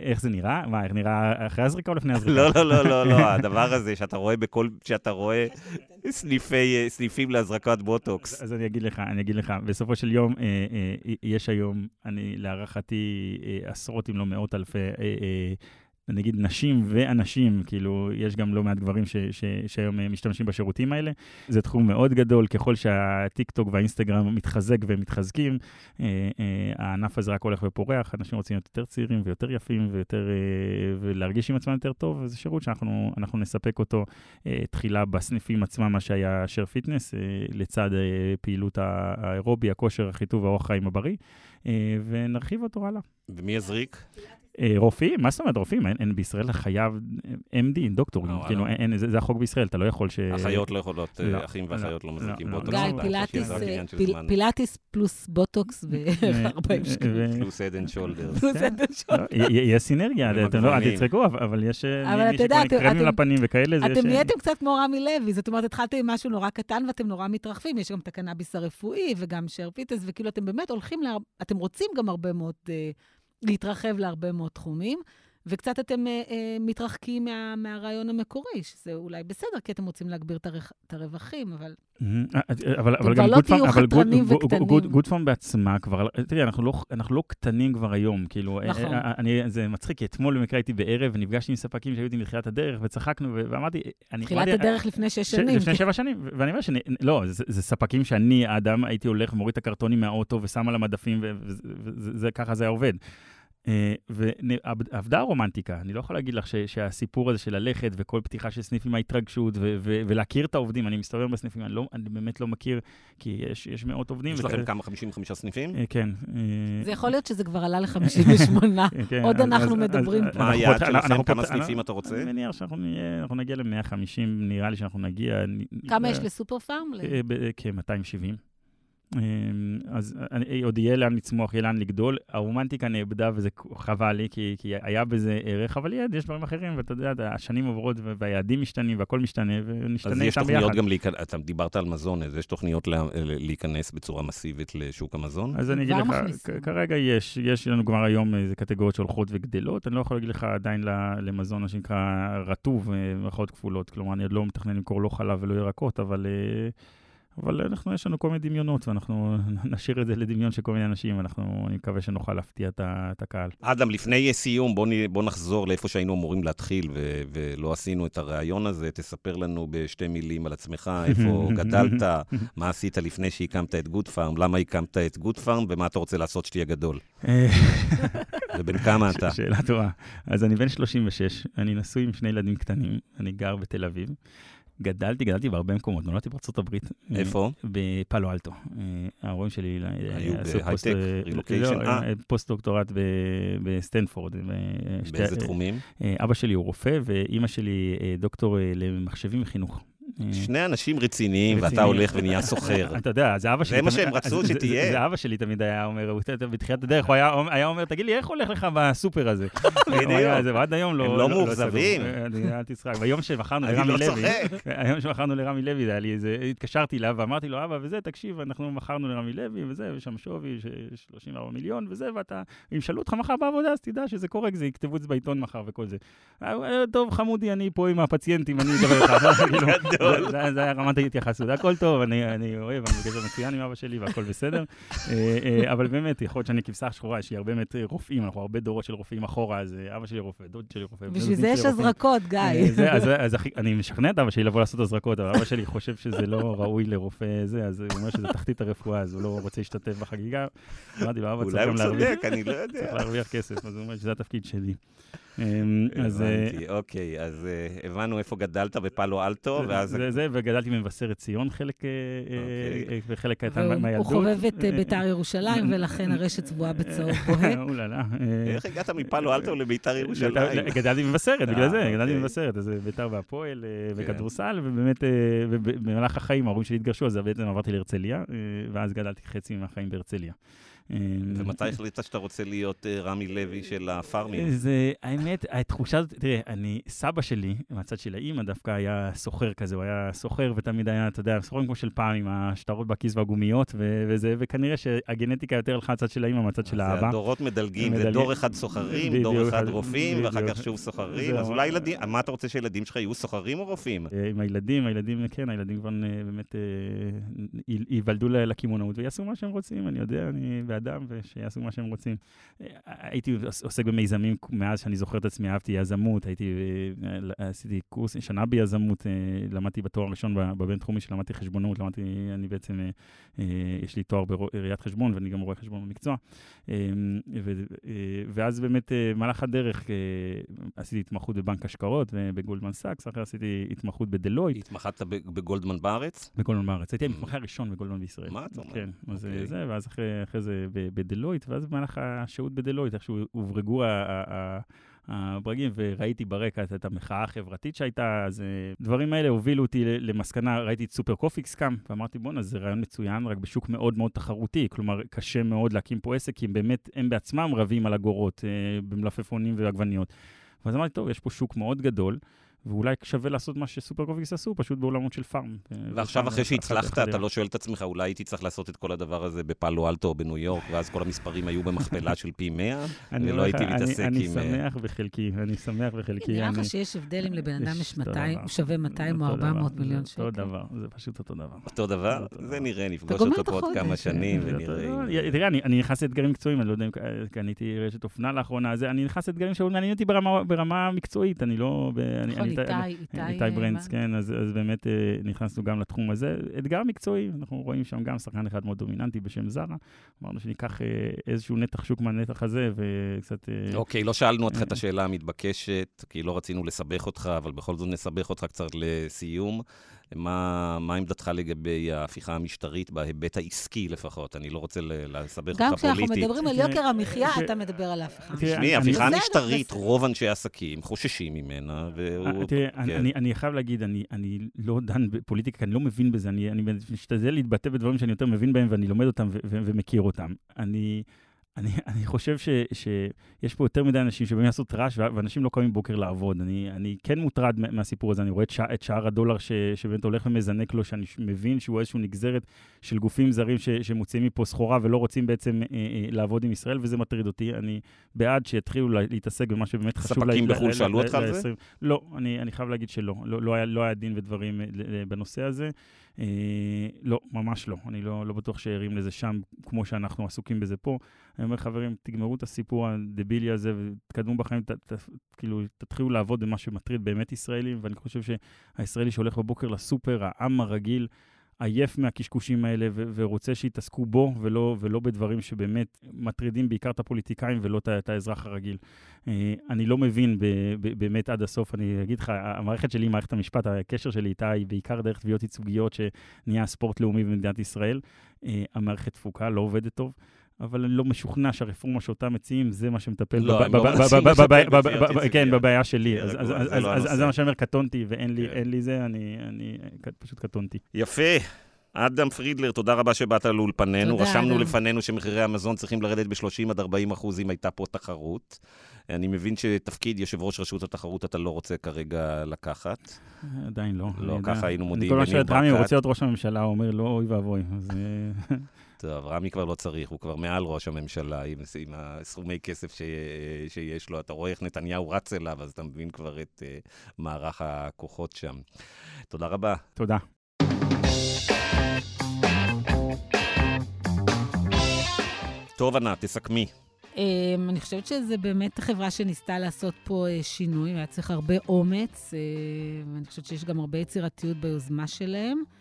איך זה נראה? מה, איך נראה אחרי הזריקה או לפני הזריקה? לא, לא, לא, לא, הדבר הזה שאתה רואה בכל, שאתה רואה סניפי, סניפים להזרקת בוטוקס. אז אני אגיד לך, אני אגיד לך, בסופו של יום, אה, אה, יש היום, אני להערכתי, אה, עשרות אם לא מאות אלפי נגיד נשים ואנשים, כאילו, יש גם לא מעט גברים שהיום משתמשים בשירותים האלה. זה תחום מאוד גדול, ככל שהטיק טוק והאינסטגרם מתחזק ומתחזקים, אה, אה, הענף הזה רק הולך ופורח, אנשים רוצים להיות יותר צעירים ויותר יפים ויותר, אה, ולהרגיש עם עצמם יותר טוב, וזה שירות שאנחנו נספק אותו אה, תחילה בסניפים עצמם, מה שהיה שר פיטנס, אה, לצד אה, פעילות האירובי, הכושר, החיטוב והאורח חיים הבריא, אה, ונרחיב אותו הלאה. ומי יזריק? אה, רופאים? מה זאת אומרת רופאים? אין, אין בישראל חייב MD, דוקטור, אה, כאילו, וואלה. אין, זה, זה החוק בישראל, אתה לא יכול ש... אחיות לא יכולות, לא, אה, אחים לא, ואחיות לא לא, מזריקים לא, בוטוקס. לא. גיא, לא, פילאטיס, זה רק אה, עניין של פיל- זמן. פילאטיס פלוס בוטוקס ב-40 שקלים. פלוס Head and Shoulders. פלוס. אדן שול. לא, יש סינרגיה, אתם לא, אל. תצחקו, אבל- יש אה, אבל מי אתם- קרמים לפנים וכאלה. אתם אה, נהייתם קצת כמו רמי לוי, זאת אומרת, התחלתם עם משהו נורא קטן ואתם נורא מתרחבים, יש גם את הקנאביס הרפואי וגם שר פיטנס, וכאילו אתם באמת הולכים. אתם רוצים גם הרבה מאוד, אה, להתרחב להרבה מאוד תחומים, וקצת אתם אה, אה, מתרחקים מה, מהרעיון המקורי, שזה אולי בסדר, כי אתם רוצים להגביר את, הרווח, את הרווחים, אבל. אה, אה, אבל אבל גם לא גוד פארם, אבל גוד- גוד-. גוד- גוד פארם בעצמה כבר, תראי, אנחנו לא- אנחנו לא קטנים כבר היום, כאילו, אה, נכון. אני- זה מצחיק, כי אתמול במקרה הייתי בערב ונפגשתי עם ספקים שהיו איתי מתחילת הדרך וצחקנו ואמרתי, אני... תחילת הדרך לפני שש שנים. לפני כן. שבע שנים, ואני אומר שאני, לא, זה, זה ספקים שאני, האדם, הייתי הולך ומוריד את הקרטונים מהאוטו ושם על המדפים, וככה זה היה עובד. אה, ועבדה הרומנטיקה, אני לא יכול להגיד לך ש, שהסיפור הזה של ללכת וכל פתיחה של סניפים ההתרגשות ו, ו, ולהכיר את העובדים, אני מסתובב בסניפים, אני, לא, אני באמת לא מכיר, כי יש, יש מאות עובדים. יש לכם וכאלה. כמה? 55 סניפים? אה, כן. אה, זה יכול להיות שזה כבר עלה ל-58. אה, כן, עוד אז- אנחנו אז- מדברים אז- פה. מה היעד שלכם? כמה סניפים אתה רוצה? אני מניח שאנחנו נגיע ל-150, נראה לי שאנחנו נגיע. כמה יש לסופר פארם? ל- אה, ב- כ-270. אז אני- עוד יהיה לאן לצמוח, יהיה לאן לגדול. הרומנטיקה נאבדה וזה חבל לי, כי, כי היה בזה ערך, אבל יד, יש דברים אחרים, ואתה יודע, השנים עוברות והיעדים משתנים והכל משתנה, ונשתנה אז יש איתם תוכניות ביחד. גם להיכנס, אתה דיברת על מזון, אז יש תוכניות לה- להיכנס בצורה מסיבית לשוק המזון? אז אני אגיד לך, מכניסים. כרגע יש, יש לנו כבר היום איזה קטגוריות שהולכות וגדלות. אני לא יכול להגיד לך עדיין ל- למזון, מה שנקרא, רטוב, אה, במירכאות כפולות. כלומר, אני עוד לא מתכנן למכור לא חלב ולא ירקות, אבל... אבל אנחנו, יש לנו כל מיני דמיונות, ואנחנו נשאיר את זה לדמיון של כל מיני אנשים, ואנחנו, אני מקווה שנוכל להפתיע את את הקהל. אדם, לפני סיום, בוא, נ- בוא נחזור לאיפה שהיינו אמורים להתחיל, ו- ולא עשינו את הריאיון הזה. תספר לנו בשתי מילים על עצמך, איפה גדלת, מה עשית לפני שהקמת את גוד פארם, למה הקמת את גוד פארם, ומה אתה רוצה לעשות שתהיה גדול. ובן כמה אתה? שאלה טובה. אז אני בן 36, אני נשוי עם שני ילדים קטנים, אני גר בתל אביב. גדלתי, גדלתי בהרבה מקומות, נולדתי בארצות הברית. איפה? בפאלו אלטו. אה, ההורים שלי אה, היו בהייטק, פוסט- אה, רילוקיישן, לא, אה. אה, פוסט-דוקטורט ב- בסטנפורד. אה, באיזה אה, תחומים? אה, אבא שלי הוא רופא, ואימא שלי אה, דוקטור אה, למחשבים וחינוך. אה, שני אנשים רציניים, ואתה. הולך ונהיה סוחר. אתה יודע, זה אבא שלי. זה מה שהם רצו שתהיה. זה אבא שלי תמיד היה אומר, בתחילת הדרך, הוא היה אומר, תגיד לי, איך הולך לך בסופר הזה? זה, ועד היום לא... הם לא מאוכזבים. סגור. אה, אני- אל תצחק. ביום שמכרנו אני לרמי לא לוי. היום שמכרנו לרמי לוי, זה היה לי איזה, התקשרתי אליו ואמרתי לו, אבא, וזה, תקשיב, אנחנו מכרנו לרמי לוי, וזה, ויש שם שווי של 34 מיליון, וזה, ואתה, אם ישאלו אותך מחר בעבודה, אז תדע שזה קורה, זה יכתבו את זה בעיתון מחר וכל זה. "אה, אה, טוב, חמודי, אני פה עם הפציינטים, אני אדבר איתך. זה- זה היה רמת ההתייחסות, הכל טוב, אני אני אוהב, אני בקשר מצוין עם אבא שלי והכל בסדר. אה, אה, אבל באמת, יכול להיות שאני כבשה שחורה, יש לי הרבה באמת רופאים, אנחנו הרבה דורות של רופאים אחורה, אז אה, אבא שלי רופא, דוד שלי רופא. בשביל זה יש. הזרקות, גיא. זה- אז- אני משכנע את אבא שלי לבוא לעשות הזרקות, אבל אבא שלי חושב שזה לא ראוי לרופא זה, אז הוא אומר שזה תחתית הרפואה, אז הוא לא רוצה להשתתף בחגיגה. אמרתי לו, אבא צריך אולי גם הוא להרוויח, צודק, אני לא. להרוויח כסף, אז הוא אומר שזה התפקיד שלי. אמ, אז... אה, הבנתי, אוקיי, אז אה, הבנו איפה גדלת בפאלו אלטו, ואז... זה, זה, וגדלתי במבשרת ציון חלק, אה, אוקיי. וחלק קטן מהילדות. הוא חובב את בית"ר ירושלים, ולכן הרשת צבועה בצהוב בוהק. אוללה. איך הגעת מפאלו אלטו לביתר ירושלים? גדלתי במבשרת, בגלל זה, אה, גדלתי אוקיי. במבשרת, אז בית"ר והפועל כן. וכדורסל, ובאמת, ובמהלך החיים, ההורים שלי התגרשו, אז בעצם עברתי להרצליה, ואז גדלתי חצי מהחיים בהרצליה. אה, ומתי החליטת שאתה רוצה להיות אה, רמי לוי של הפארמים? זה, האמת, התחושה הזאת, תראה, אני, סבא שלי, מהצד של האימא, דווקא היה סוחר כזה, הוא היה סוחר ותמיד היה, אתה יודע, סוחרים כמו של פעם, עם השטרות בכיס והגומיות וזה, וכנראה שהגנטיקה יותר הלכה מהצד של האימא מהצד של זה האבא. הדורות מדלגים, זה. דור אחד סוחרים, דור אחד רופאים, ואחר. כך שוב סוחרים. אז אולי ילדים, מה אתה רוצה שהילדים שלך יהיו סוחרים או רופאים? אה, עם הילדים, הילדים, כן, הילדים כבר אה, באמת אה, ייוולדו לקמעונאות ויעשו מה שהם רוצים, אני יודע, אני בעדם, ושיעשו מה שהם רוצים. אה, הייתי עוס- עוסק במיזמים מאז שאני זוכר את עצמי, אהבתי יזמות, הייתי, אה, עשיתי קורס, שנה ביזמות, אה, למדתי בתואר הראשון בבינתחומי שלמדתי חשבונאות, למדתי, אני בעצם, אה, אה, יש לי תואר בראיית חשבון, ואני גם רואה חשבון במקצוע. אה, אה, ואז באמת, אה, במהלך הדרך, אה, עשיתי התמחות בבנק השקעות ובגולדמן סאקס, אחרי עשיתי התמחות בדלויט, התמחת בגולדמן בארץ? בגולדמן בארץ. הייתי המתמחה הראשון בגולדמן בישראל. מה אתה אומר? כן, אז אוקיי. זה, ואז אחרי, אחרי זה בדלויט, ואז במהלך השהות בדלויט, איכשהו הוברגו הברגים, וראיתי ברקע את המחאה החברתית שהייתה, אז דברים האלה הובילו אותי למסקנה, ראיתי את סופר קופיקס קם, ואמרתי, בואנה, זה רעיון מצוין, רק בשוק מאוד מאוד תחרותי, כלומר, קשה מאוד להקים פה עסק, כי הם באמת, הם בעצמם רבים על אגורות במלפפונים ועגבניות. ואז אמרתי, טוב, יש פה שוק מאוד גדול. ואולי שווה לעשות מה שסופר קופיקס עשו, פשוט בעולמות של פארם. ועכשיו, אחרי שהצלחת, אתה לא שואל את עצמך, אולי הייתי צריך לעשות את כל הדבר הזה בפאלו אלטו או בניו יורק, ואז כל המספרים היו במכפלה של פי 100, ולא הייתי מתעסק עם... אני שמח בחלקי, אני שמח בחלקי. נראה לך שיש הבדל אם לבן אדם יש 200, שווה 200 או 400 מיליון שקל. אותו דבר, זה פשוט אותו דבר. אותו דבר? זה נראה, נפגוש אותו עוד כמה שנים ונראה. תראה, אני נכנס לאתגרים מקצועיים, אני לא יודע אם קניתי רשת אופנה לאחרונה, אני נכנס לאתגרים שמעניינים אותי ברמה מקצועית, אני לא... נכון, איתי, איתי איתי ברנדס, כן, אז, אז באמת אה, נכנסנו גם לתחום הזה. אתגר מקצועי, אנחנו רואים שם גם שחקן אחד מאוד דומיננטי בשם זרה. אמרנו שניקח אה, איזשהו נתח שוק מהנתח הזה, וקצת... אה, אוקיי, לא שאלנו אותך את השאלה המתבקשת, כי לא רצינו לסבך אותך, אבל בכל זאת נסבך אותך קצת לסיום. מה, מה עמדתך לגבי ההפיכה המשטרית בהיבט העסקי לפחות? אני לא רוצה לסבך אותך פוליטית. גם כשאנחנו מדברים על יוקר המחיה, אתה מדבר על ההפיכה המשטרית. תשמעי, ההפיכה המשטרית, רוב אנשי העסקים חוששים ממנה, והוא... תראה, כן. אני חייב להגיד, אני לא דן בפוליטיקה, אני לא מבין בזה, אני משתדל להתבטא בדברים שאני יותר מבין בהם, ואני לומד אותם ומכיר אותם. אני... אני, אני חושב ש, שיש פה יותר מדי אנשים שבאים לעשות רעש, ואנשים לא קמים בוקר לעבוד. אני, אני כן מוטרד מהסיפור הזה, אני רואה את, שע, את שער הדולר ש, שבאמת הולך ומזנק לו, שאני מבין שהוא איזושהי נגזרת של גופים זרים ש, שמוציאים מפה סחורה ולא רוצים בעצם אה, אה, לעבוד עם ישראל, וזה מטריד אותי. אני בעד שיתחילו להתעסק במה שבאמת חשוב. ספקים בחו"ל שאלו אותך על זה? לא, אני, אני חייב להגיד שלא. לא, לא, היה, לא היה דין ודברים אה, בנושא הזה. אה, לא, ממש לא. אני לא, לא בטוח שערים לזה שם, כמו שאנחנו עסוקים בזה פה. אני אומר, חברים, תגמרו את הסיפור הדבילי הזה ותקדמו בחיים, ת, ת, כאילו, תתחילו לעבוד במה שמטריד באמת ישראלים, ואני חושב שהישראלי שהולך בבוקר לסופר, העם הרגיל, עייף מהקשקושים האלה ו- ורוצה שיתעסקו בו ולא, ולא בדברים שבאמת מטרידים בעיקר את הפוליטיקאים ולא את, האזרח הרגיל. אה, אני לא מבין ב- ב- באמת עד הסוף, אני אגיד לך, המערכת שלי, מערכת המשפט, הקשר שלי איתה היא בעיקר דרך תביעות ייצוגיות שנהיה ספורט לאומי במדינת ישראל. אה, המערכת תפוקה, לא עובדת טוב. אבל אני לא משוכנע שהרפורמה שאותה מציעים, זה מה שמטפל בבעיה שלי. אז זה מה שאני אומר, קטונתי ואין לי זה, אני פשוט קטונתי. יפה. אדם פרידלר, תודה רבה שבאת לאולפנינו. רשמנו לפנינו שמחירי המזון צריכים לרדת ב-30 עד 40 אחוז אם הייתה פה תחרות. אני מבין שתפקיד יושב ראש רשות התחרות אתה לא רוצה כרגע לקחת. עדיין לא. לא, ככה היינו מודיעים. כל מה שואל רמי, הוא רוצה להיות ראש הממשלה, הוא אומר, לא, אוי ואבוי. טוב, רמי כבר לא צריך, הוא כבר מעל ראש הממשלה עם, עם הסכומי כסף ש, שיש לו. אתה רואה איך נתניהו רץ אליו, אז אתה מבין כבר את uh, מערך הכוחות שם. תודה רבה. תודה. טוב, ענת, תסכמי. Um, אני חושבת שזו באמת חברה שניסתה לעשות פה uh, שינוי, והיה צריך הרבה אומץ, uh, ואני חושבת שיש גם הרבה יצירתיות ביוזמה שלהם.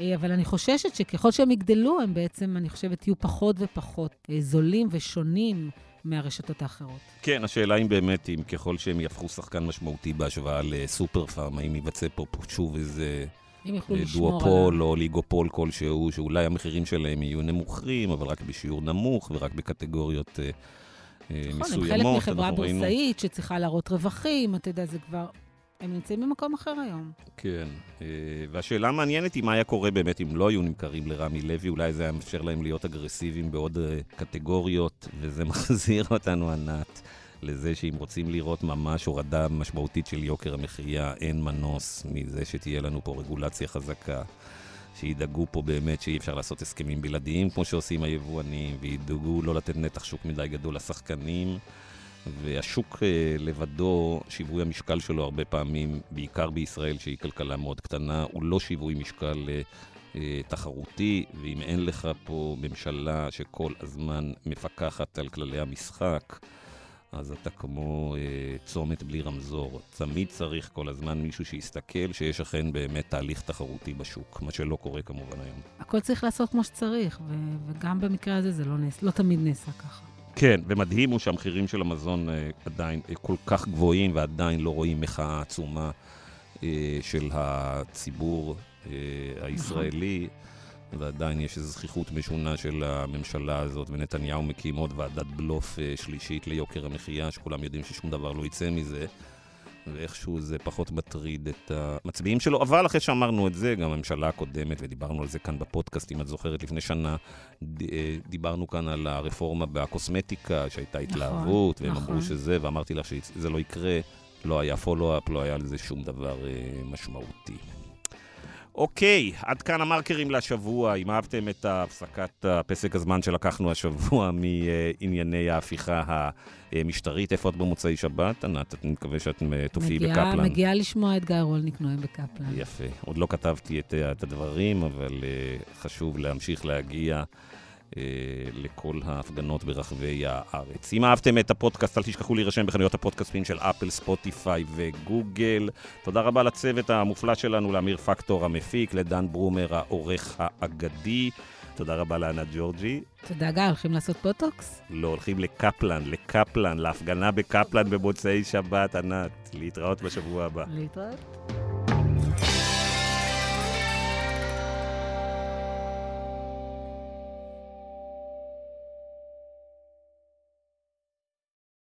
אה, אבל אני חוששת שככל שהם יגדלו, הם בעצם, אני חושבת, יהיו פחות ופחות אה, זולים ושונים מהרשתות האחרות. כן, השאלה אם באמת, אם ככל שהם יהפכו שחקן משמעותי בהשוואה לסופר פארם, האם ייווצא פה שוב איזה... אה, דואופול. או ליגופול כלשהו, שאולי המחירים שלהם יהיו נמוכים, אבל רק בשיעור נמוך ורק בקטגוריות מסוימות. נכון, הם חלק מחברה בורסאית. שצריכה להראות רווחים, אתה יודע, זה כבר הם נמצאים במקום אחר היום. כן, אה, והשאלה המעניינת היא מה היה קורה באמת אם לא היו נמכרים לרמי לוי, אולי זה היה מאפשר להם להיות אגרסיביים בעוד אה, קטגוריות, וזה מחזיר אותנו, ענת, לזה שאם רוצים לראות ממש הורדה משמעותית של יוקר המחיה, אין מנוס מזה שתהיה לנו פה רגולציה חזקה. שידאגו פה באמת שאי אפשר לעשות הסכמים בלעדיים כמו שעושים היבואנים, וידאגו לא לתת נתח שוק מדי גדול לשחקנים. והשוק אה, לבדו, שיווי המשקל שלו הרבה פעמים, בעיקר בישראל שהיא כלכלה מאוד קטנה, הוא לא שיווי משקל אה, אה, תחרותי, ואם אין לך פה ממשלה שכל הזמן מפקחת על כללי המשחק, אז אתה כמו אה, צומת בלי רמזור. תמיד צריך כל הזמן מישהו שיסתכל שיש אכן באמת תהליך תחרותי בשוק, מה שלא קורה כמובן היום. הכל צריך לעשות כמו שצריך, ו- וגם במקרה הזה זה לא, נס, לא תמיד נעשה ככה. כן, ומדהים הוא שהמחירים של המזון אה, עדיין אה, כל כך גבוהים, ועדיין לא רואים מחאה עצומה אה, של הציבור הישראלי. ועדיין יש איזו זכיחות משונה של הממשלה הזאת, ונתניהו מקים עוד ועדת בלוף שלישית ליוקר המחיה, שכולם יודעים ששום דבר לא יצא מזה. ואיכשהו זה פחות מטריד את המצביעים שלו. אבל אחרי שאמרנו את זה, גם הממשלה הקודמת, ודיברנו על זה כאן בפודקאסט, אם את זוכרת, לפני שנה, אה, דיברנו כאן על הרפורמה בקוסמטיקה, שהייתה נכון, התלהבות, נכון, והם נכון. אמרו שזה, ואמרתי לך שזה לא יקרה, לא היה פולו-אפ, לא היה לזה שום דבר אה, משמעותי. אוקיי, עד כאן המרקרים לשבוע. אם אהבתם את הפסקת הפסק הזמן שלקחנו השבוע מענייני ההפיכה המשטרית, איפה את במוצאי שבת, ענת? אני מקווה שאת תופיעי בקפלן. מגיעה לשמוע את גיא רולניק נואם בקפלן. יפה. עוד לא כתבתי את, את הדברים, אבל אה, חשוב להמשיך להגיע. אה, לכל ההפגנות ברחבי הארץ. אם אהבתם את הפודקאסט, אל תשכחו להירשם בחנויות הפודקאסטים של אפל, ספוטיפיי וגוגל. תודה רבה לצוות המופלא שלנו, לאמיר פקטור המפיק, לדן ברומר העורך האגדי. תודה רבה לענת ג'ורג'י. תודה, גיא. הולכים לעשות בוטוקס? לא, הולכים לקפלן, לקפלן, להפגנה בקפלן במוצאי שבת, ענת. להתראות בשבוע הבא. להתראות.